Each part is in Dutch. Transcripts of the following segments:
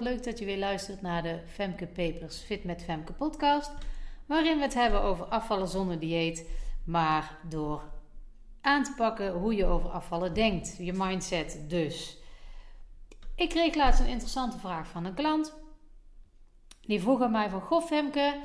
Leuk dat je weer luistert naar de Femke Papers Fit met Femke podcast. Waarin we het hebben over afvallen zonder dieet, maar door aan te pakken hoe je over afvallen denkt. Je mindset dus. Ik kreeg laatst een interessante vraag van een klant. Die vroeg aan mij van, goh Femke,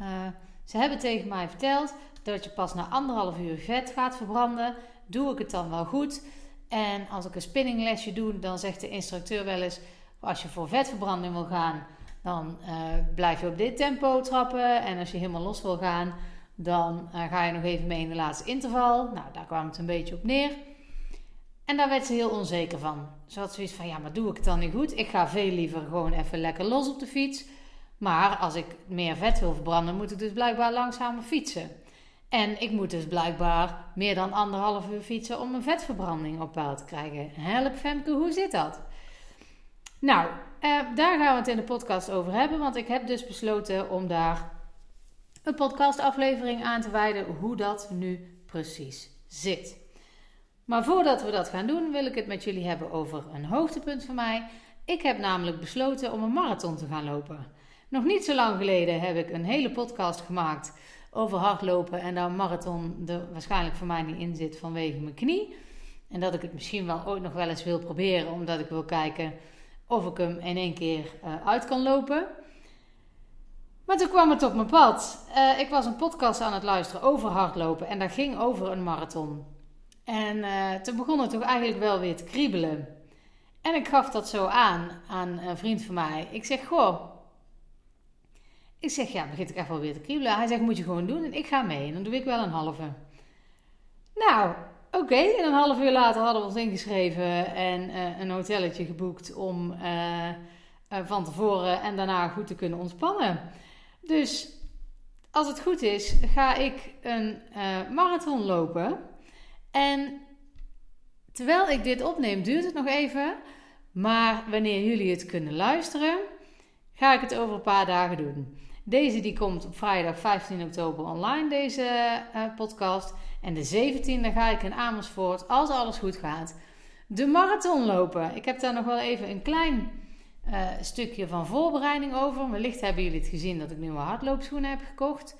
uh, ze hebben tegen mij verteld dat je pas na anderhalf uur vet gaat verbranden. Doe ik het dan wel goed? En als ik een spinninglesje doe, dan zegt de instructeur wel eens als je voor vetverbranding wil gaan, dan uh, blijf je op dit tempo trappen. En als je helemaal los wil gaan, dan uh, ga je nog even mee in de laatste interval. Nou, daar kwam het een beetje op neer. En daar werd ze heel onzeker van. Ze had zoiets van: ja, maar doe ik het dan niet goed? Ik ga veel liever gewoon even lekker los op de fiets. Maar als ik meer vet wil verbranden, moet ik dus blijkbaar langzamer fietsen. En ik moet dus blijkbaar meer dan anderhalf uur fietsen om een vetverbranding op peil te krijgen. Help Femke, hoe zit dat? Nou, eh, daar gaan we het in de podcast over hebben. Want ik heb dus besloten om daar een podcastaflevering aan te wijden hoe dat nu precies zit. Maar voordat we dat gaan doen, wil ik het met jullie hebben over een hoogtepunt van mij. Ik heb namelijk besloten om een marathon te gaan lopen. Nog niet zo lang geleden heb ik een hele podcast gemaakt over hardlopen en daar marathon er waarschijnlijk voor mij niet in zit vanwege mijn knie. En dat ik het misschien wel ooit nog wel eens wil proberen, omdat ik wil kijken of ik hem in één keer uh, uit kan lopen. Maar toen kwam het op mijn pad. Uh, ik was een podcast aan het luisteren over hardlopen en dat ging over een marathon. En uh, toen begon het toch eigenlijk wel weer te kriebelen. En ik gaf dat zo aan aan een vriend van mij. Ik zeg, goh. Ik zeg, ja, begint ik echt wel weer te kriebelen. Hij zegt, moet je gewoon doen. En ik ga mee. En dan doe ik wel een halve. Nou, Oké, en een half uur later hadden we ons ingeschreven en uh, een hotelletje geboekt om uh, uh, van tevoren en daarna goed te kunnen ontspannen. Dus als het goed is, ga ik een marathon lopen. En terwijl ik dit opneem, duurt het nog even. Maar wanneer jullie het kunnen luisteren, ga ik het over een paar dagen doen. Deze die komt op vrijdag 15 oktober online, deze podcast. En de 17e ga ik in Amersfoort, als alles goed gaat, de marathon lopen. Ik heb daar nog wel even een klein uh, stukje van voorbereiding over. Wellicht hebben jullie het gezien dat ik nieuwe hardloopschoenen heb gekocht.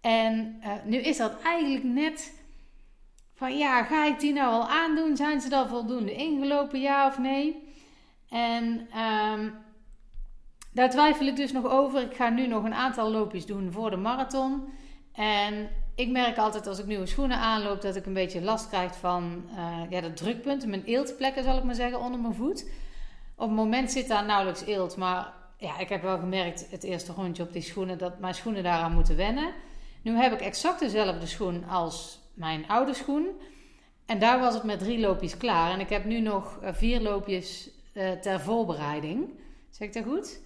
En uh, nu is dat eigenlijk net van ja, ga ik die nou al aandoen? Zijn ze dan voldoende ingelopen, ja of nee? En um, daar twijfel ik dus nog over. Ik ga nu nog een aantal loopjes doen voor de marathon. En ik merk altijd als ik nieuwe schoenen aanloop dat ik een beetje last krijg van uh, ja, de drukpunten, mijn eeltplekken zal ik maar zeggen, onder mijn voet. Op het moment zit daar nauwelijks eelt, maar ja, ik heb wel gemerkt het eerste rondje op die schoenen dat mijn schoenen daaraan moeten wennen. Nu heb ik exact dezelfde schoen als mijn oude schoen. En daar was het met drie loopjes klaar. En ik heb nu nog eh, vier loopjes uh, ter voorbereiding. Zeg ik dat goed?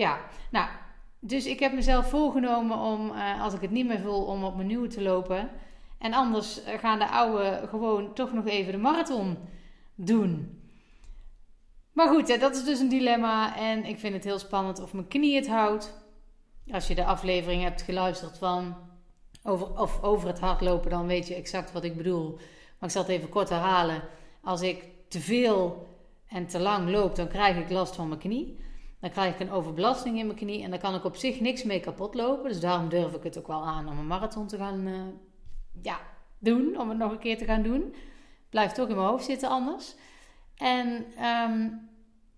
Ja, nou, dus ik heb mezelf voorgenomen om, uh, als ik het niet meer voel, om op mijn nieuwe te lopen. En anders eh, gaan de oude gewoon toch nog even de marathon doen. Maar goed, dat is dus een dilemma. En ik vind het heel spannend of mijn knie het houdt. Als je de aflevering hebt geluisterd van over, of over het hardlopen, dan weet je exact wat ik bedoel. Maar ik zal het even kort herhalen. Als ik te veel en te lang loop, dan krijg ik last van mijn knie. Dan krijg ik een overbelasting in mijn knie en dan kan ik op zich niks mee kapot lopen. Dus daarom durf ik het ook wel aan om een marathon te gaan uh, ja, doen, om het nog een keer te gaan doen. Blijft toch in mijn hoofd zitten anders. En um,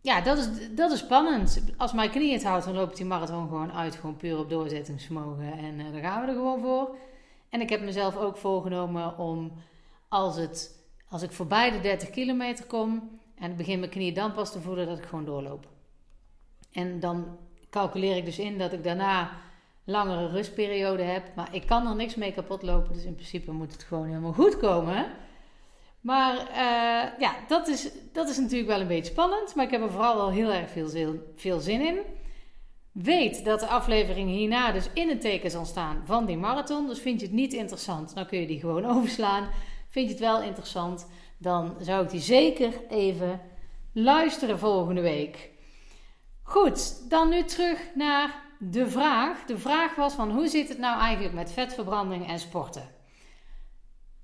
ja, dat is, dat is spannend. Als mijn knie het houdt, dan loopt die marathon gewoon uit. Gewoon puur op doorzettingsvermogen. En uh, daar gaan we er gewoon voor. En ik heb mezelf ook voorgenomen om, als, het, als ik voorbij de 30 kilometer kom en begin mijn knie dan pas te voelen, dat ik gewoon doorloop. En dan calculeer ik dus in dat ik daarna langere rustperiode heb. Maar ik kan er niks mee kapot lopen. Dus in principe moet het gewoon helemaal goed komen. Maar uh, ja, dat is, dat is natuurlijk wel een beetje spannend. Maar ik heb er vooral wel heel erg veel, veel zin in. Weet dat de aflevering hierna dus in het teken zal staan van die marathon. Dus vind je het niet interessant, dan kun je die gewoon overslaan. Vind je het wel interessant, dan zou ik die zeker even luisteren volgende week. Goed, dan nu terug naar de vraag. De vraag was van hoe zit het nou eigenlijk met vetverbranding en sporten?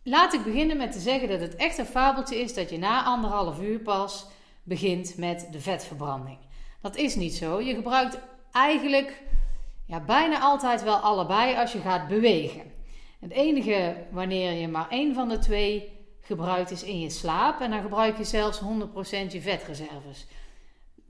Laat ik beginnen met te zeggen dat het echt een fabeltje is dat je na anderhalf uur pas begint met de vetverbranding. Dat is niet zo. Je gebruikt eigenlijk ja, bijna altijd wel allebei als je gaat bewegen. Het enige wanneer je maar één van de twee gebruikt is in je slaap. En dan gebruik je zelfs 100% je vetreserves.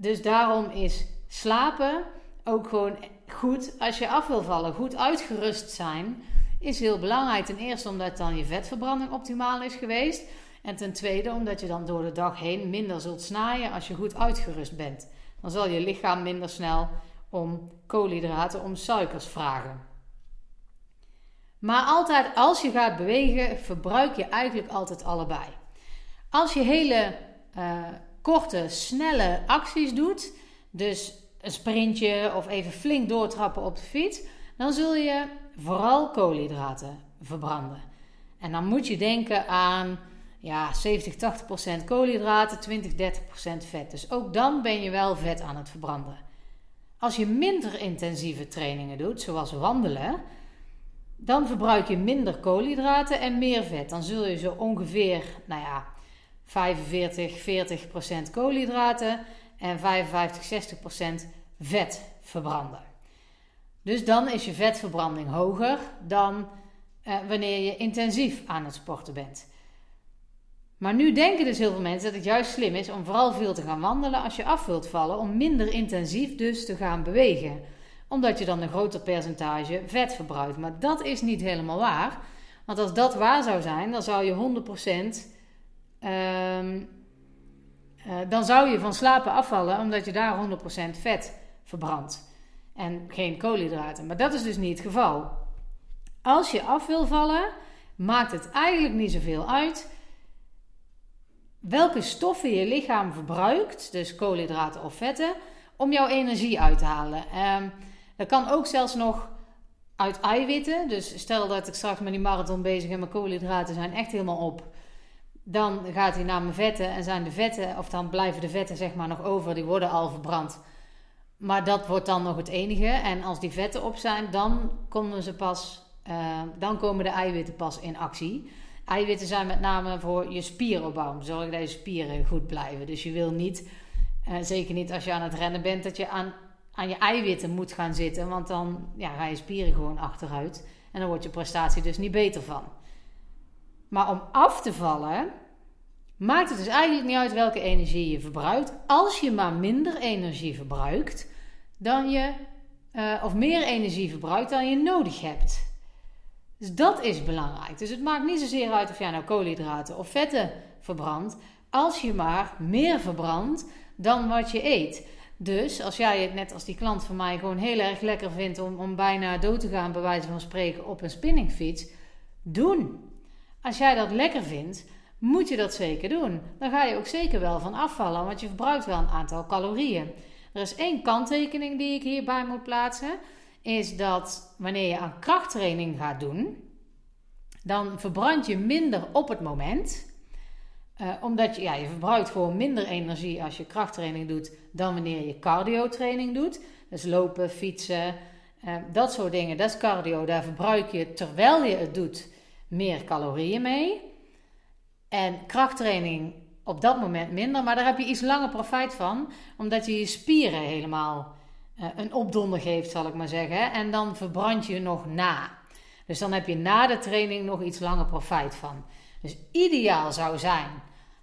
Dus daarom is slapen ook gewoon goed als je af wil vallen. Goed uitgerust zijn is heel belangrijk. Ten eerste omdat dan je vetverbranding optimaal is geweest. En ten tweede omdat je dan door de dag heen minder zult snijden als je goed uitgerust bent. Dan zal je lichaam minder snel om koolhydraten, om suikers vragen. Maar altijd als je gaat bewegen, verbruik je eigenlijk altijd allebei. Als je hele uh, korte, snelle acties doet, dus een sprintje of even flink doortrappen op de fiets, dan zul je vooral koolhydraten verbranden. En dan moet je denken aan ja, 70, 80% koolhydraten, 20, 30% vet. Dus ook dan ben je wel vet aan het verbranden. Als je minder intensieve trainingen doet, zoals wandelen, dan verbruik je minder koolhydraten en meer vet. Dan zul je zo ongeveer, nou ja, 45, 40% koolhydraten en 55, 60% vet verbranden. Dus dan is je vetverbranding hoger dan eh, wanneer je intensief aan het sporten bent. Maar nu denken dus heel veel mensen dat het juist slim is om vooral veel te gaan wandelen als je af wilt vallen, om minder intensief dus te gaan bewegen. Omdat je dan een groter percentage vet verbruikt. Maar dat is niet helemaal waar. Want als dat waar zou zijn, dan zou je 100%. Ehm, uh, dan zou je van slapen afvallen omdat je daar 100% vet verbrandt. En geen koolhydraten. Maar dat is dus niet het geval. Als je af wil vallen, maakt het eigenlijk niet zoveel uit welke stoffen je lichaam verbruikt, dus koolhydraten of vetten, om jouw energie uit te halen. Um, dat kan ook zelfs nog uit eiwitten. Dus stel dat ik straks met die marathon bezig en mijn koolhydraten zijn echt helemaal op. Dan gaat hij naar mijn vetten en zijn de vetten, of dan blijven de vetten zeg maar nog over, die worden al verbrand. Maar dat wordt dan nog het enige. En als die vetten op zijn, dan komen ze pas, uh, dan komen de eiwitten pas in actie. Eiwitten zijn met name voor je spieropbouw. Zorg dat je spieren goed blijven. Dus je wil niet, uh, zeker niet als je aan het rennen bent, dat je aan, aan je eiwitten moet gaan zitten. Want dan ja, ga je spieren gewoon achteruit. En dan wordt je prestatie dus niet beter van. Maar om af te vallen, maakt het dus eigenlijk niet uit welke energie je verbruikt. Als je maar minder energie verbruikt dan je, uh, of meer energie verbruikt dan je nodig hebt. Dus dat is belangrijk. Dus het maakt niet zozeer uit of jij nou koolhydraten of vetten verbrandt, als je maar meer verbrandt dan wat je eet. Dus als jij het net als die klant van mij gewoon heel erg lekker vindt om, om bijna dood te gaan, bij wijze van spreken, op een spinningfiets, doen. Als jij dat lekker vindt, moet je dat zeker doen. Dan ga je ook zeker wel van afvallen, want je verbruikt wel een aantal calorieën. Er is één kanttekening die ik hierbij moet plaatsen is dat wanneer je aan krachttraining gaat doen, dan verbrand je minder op het moment. Uh, omdat je, ja, je verbruikt gewoon minder energie als je krachttraining doet dan wanneer je cardio-training doet. Dus lopen, fietsen, uh, dat soort dingen, dat is cardio. Daar verbruik je terwijl je het doet meer calorieën mee. En krachttraining op dat moment minder, maar daar heb je iets langer profijt van, omdat je je spieren helemaal eh, een opdonder geeft, zal ik maar zeggen. En dan verbrand je nog na. Dus dan heb je na de training nog iets langer profijt van. Dus ideaal zou zijn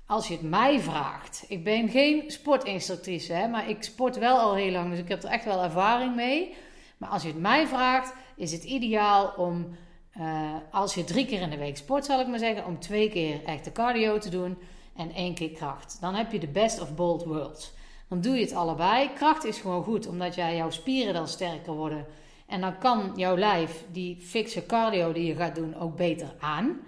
als je het mij vraagt. Ik ben geen sportinstructrice, hè, maar ik sport wel al heel lang, dus ik heb er echt wel ervaring mee. Maar als je het mij vraagt, is het ideaal om, uh, als je drie keer in de week sport, zal ik maar zeggen, om twee keer echte cardio te doen en één keer kracht. Dan heb je de best of both worlds. Dan doe je het allebei. Kracht is gewoon goed, omdat jij, jouw spieren dan sterker worden. En dan kan jouw lijf die fixe cardio die je gaat doen ook beter aan.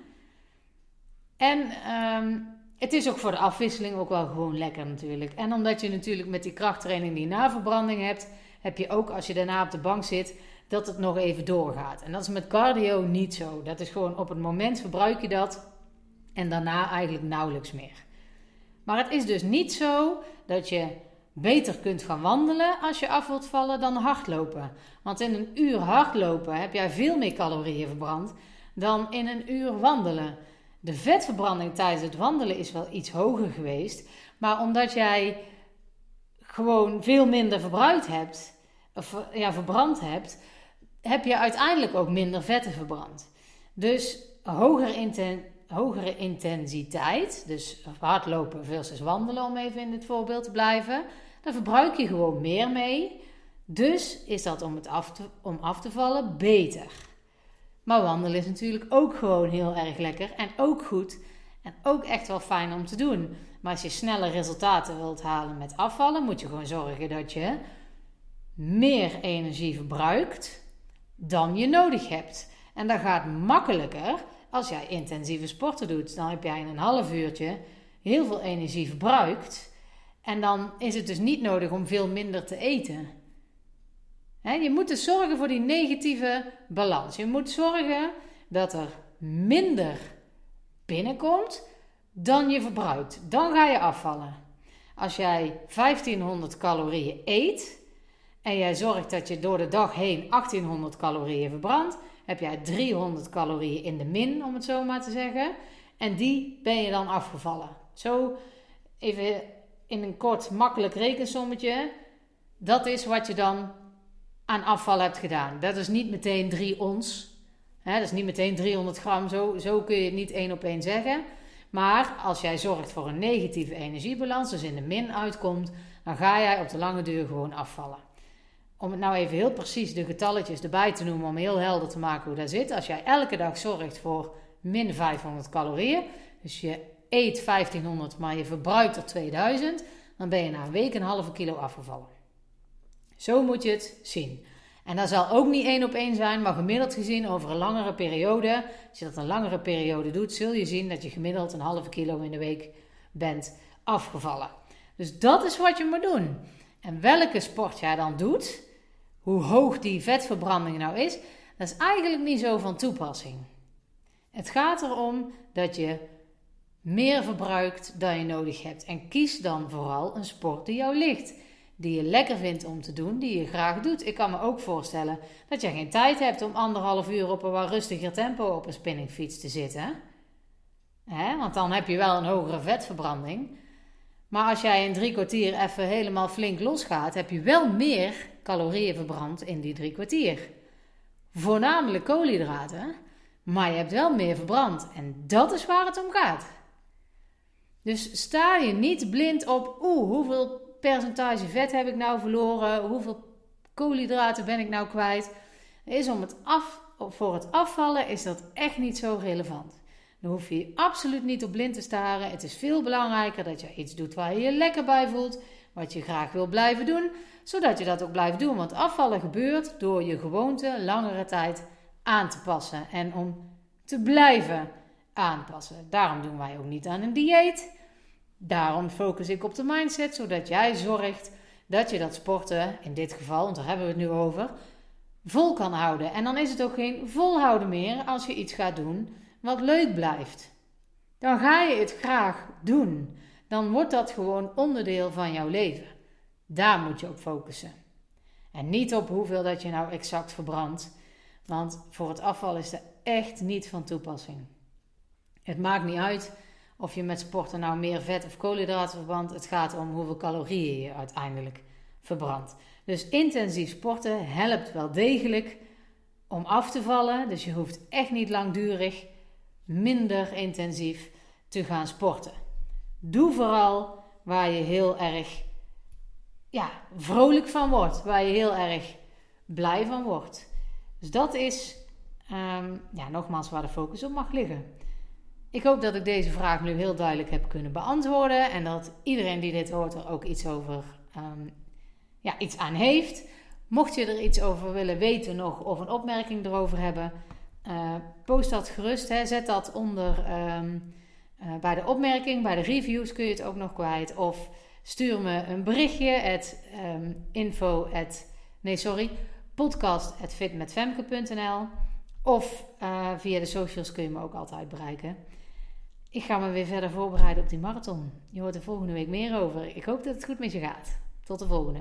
En um, het is ook voor de afwisseling ook wel gewoon lekker natuurlijk. En omdat je natuurlijk met die krachttraining die naverbranding hebt, heb je ook als je daarna op de bank zit, dat het nog even doorgaat. En dat is met cardio niet zo. Dat is gewoon op het moment verbruik je dat en daarna eigenlijk nauwelijks meer. Maar het is dus niet zo dat je beter kunt gaan wandelen als je af wilt vallen dan hardlopen. Want in een uur hardlopen heb jij veel meer calorieën verbrand dan in een uur wandelen. De vetverbranding tijdens het wandelen is wel iets hoger geweest, maar omdat jij gewoon veel minder verbruikt hebt, of ja, verbrand hebt, heb je uiteindelijk ook minder vetten verbrand. Dus hoger hogere intensiteit, dus hardlopen versus wandelen, om even in dit voorbeeld te blijven, dan verbruik je gewoon meer mee. Dus is dat om, het af om af te vallen beter. Maar wandelen is natuurlijk ook gewoon heel erg lekker en ook goed en ook echt wel fijn om te doen. Maar als je snelle resultaten wilt halen met afvallen, moet je gewoon zorgen dat je meer energie verbruikt dan je nodig hebt. En dat gaat makkelijker als jij intensieve sporten doet. Dan heb jij in een half uurtje heel veel energie verbruikt. En dan is het dus niet nodig om veel minder te eten. je moet dus zorgen voor die negatieve balans. Je moet zorgen dat er minder binnenkomt dan je verbruikt. Dan ga je afvallen. Als jij 1500 calorieën eet en jij zorgt dat je door de dag heen 1800 calorieën verbrandt, heb jij 300 calorieën in de min, om het zo maar te zeggen. En die ben je dan afgevallen. Zo even in een kort, makkelijk rekensommetje. Dat is wat je dan aan afval hebt gedaan. Dat is niet meteen 3 ons. Hè, dat is niet meteen 300 gram. Zo, zo kun je het niet één op één zeggen. Maar als jij zorgt voor een negatieve energiebalans, dus in de min uitkomt, dan ga jij op de lange duur gewoon afvallen. Om het nou even heel precies de getalletjes erbij te noemen, om heel helder te maken hoe dat zit. Als jij elke dag zorgt voor min 500 calorieën, dus je eet 1500, maar je verbruikt er 2000, dan ben je na een week een halve kilo afgevallen. Zo moet je het zien. En dat zal ook niet één op één zijn, maar gemiddeld gezien over een langere periode. Als je dat een langere periode doet, zul je zien dat je gemiddeld een halve kilo in de week bent afgevallen. Dus dat is wat je moet doen. En welke sport jij dan doet, hoe hoog die vetverbranding nou is, dat is eigenlijk niet zo van toepassing. Het gaat erom dat je meer verbruikt dan je nodig hebt. En kies dan vooral een sport die jou ligt die je lekker vindt om te doen, die je graag doet. Ik kan me ook voorstellen dat je geen tijd hebt om anderhalf uur op een wat rustiger tempo op een spinningfiets te zitten. Hè? Want dan heb je wel een hogere vetverbranding. Maar als jij in drie kwartier even helemaal flink losgaat, heb je wel meer calorieën verbrand in die drie kwartier. Voornamelijk koolhydraten, maar je hebt wel meer verbrand. En dat is waar het om gaat. Dus sta je niet blind op, oeh, hoeveel percentage vet heb ik nou verloren? Hoeveel koolhydraten ben ik nou kwijt? Is om het af, voor het afvallen is dat echt niet zo relevant. Dan hoef je absoluut niet op blind te staren. Het is veel belangrijker dat je iets doet waar je je lekker bij voelt. Wat je graag wil blijven doen. Zodat je dat ook blijft doen. Want afvallen gebeurt door je gewoonte langere tijd aan te passen. En om te blijven aanpassen. Daarom doen wij ook niet aan een dieet. Daarom focus ik op de mindset, zodat jij zorgt dat je dat sporten, in dit geval, want daar hebben we het nu over, vol kan houden. En dan is het ook geen volhouden meer als je iets gaat doen wat leuk blijft. Dan ga je het graag doen. Dan wordt dat gewoon onderdeel van jouw leven. Daar moet je op focussen. En niet op hoeveel dat je nou exact verbrandt. Want voor het afval is dat echt niet van toepassing. Het maakt niet uit of je met sporten nou meer vet of koolhydraten verbrandt. Het gaat om hoeveel calorieën je uiteindelijk verbrandt. Dus intensief sporten helpt wel degelijk om af te vallen. Dus je hoeft echt niet langdurig minder intensief te gaan sporten. Doe vooral waar je heel erg ja, vrolijk van wordt, waar je heel erg blij van wordt. Dus dat is ehm, ja, nogmaals waar de focus op mag liggen. Ik hoop dat ik deze vraag nu heel duidelijk heb kunnen beantwoorden en dat iedereen die dit hoort er ook iets over um, ja, iets aan heeft. Mocht je er iets over willen weten nog of een opmerking erover hebben, uh, post dat gerust. Hè. Zet dat onder um, uh, bij de opmerking, bij de reviews kun je het ook nog kwijt. Of stuur me een berichtje at um, info nee sorry, podcast of uh, via de socials kun je me ook altijd bereiken. Ik ga me weer verder voorbereiden op die marathon. Je hoort er volgende week meer over. Ik hoop dat het goed met je gaat. Tot de volgende.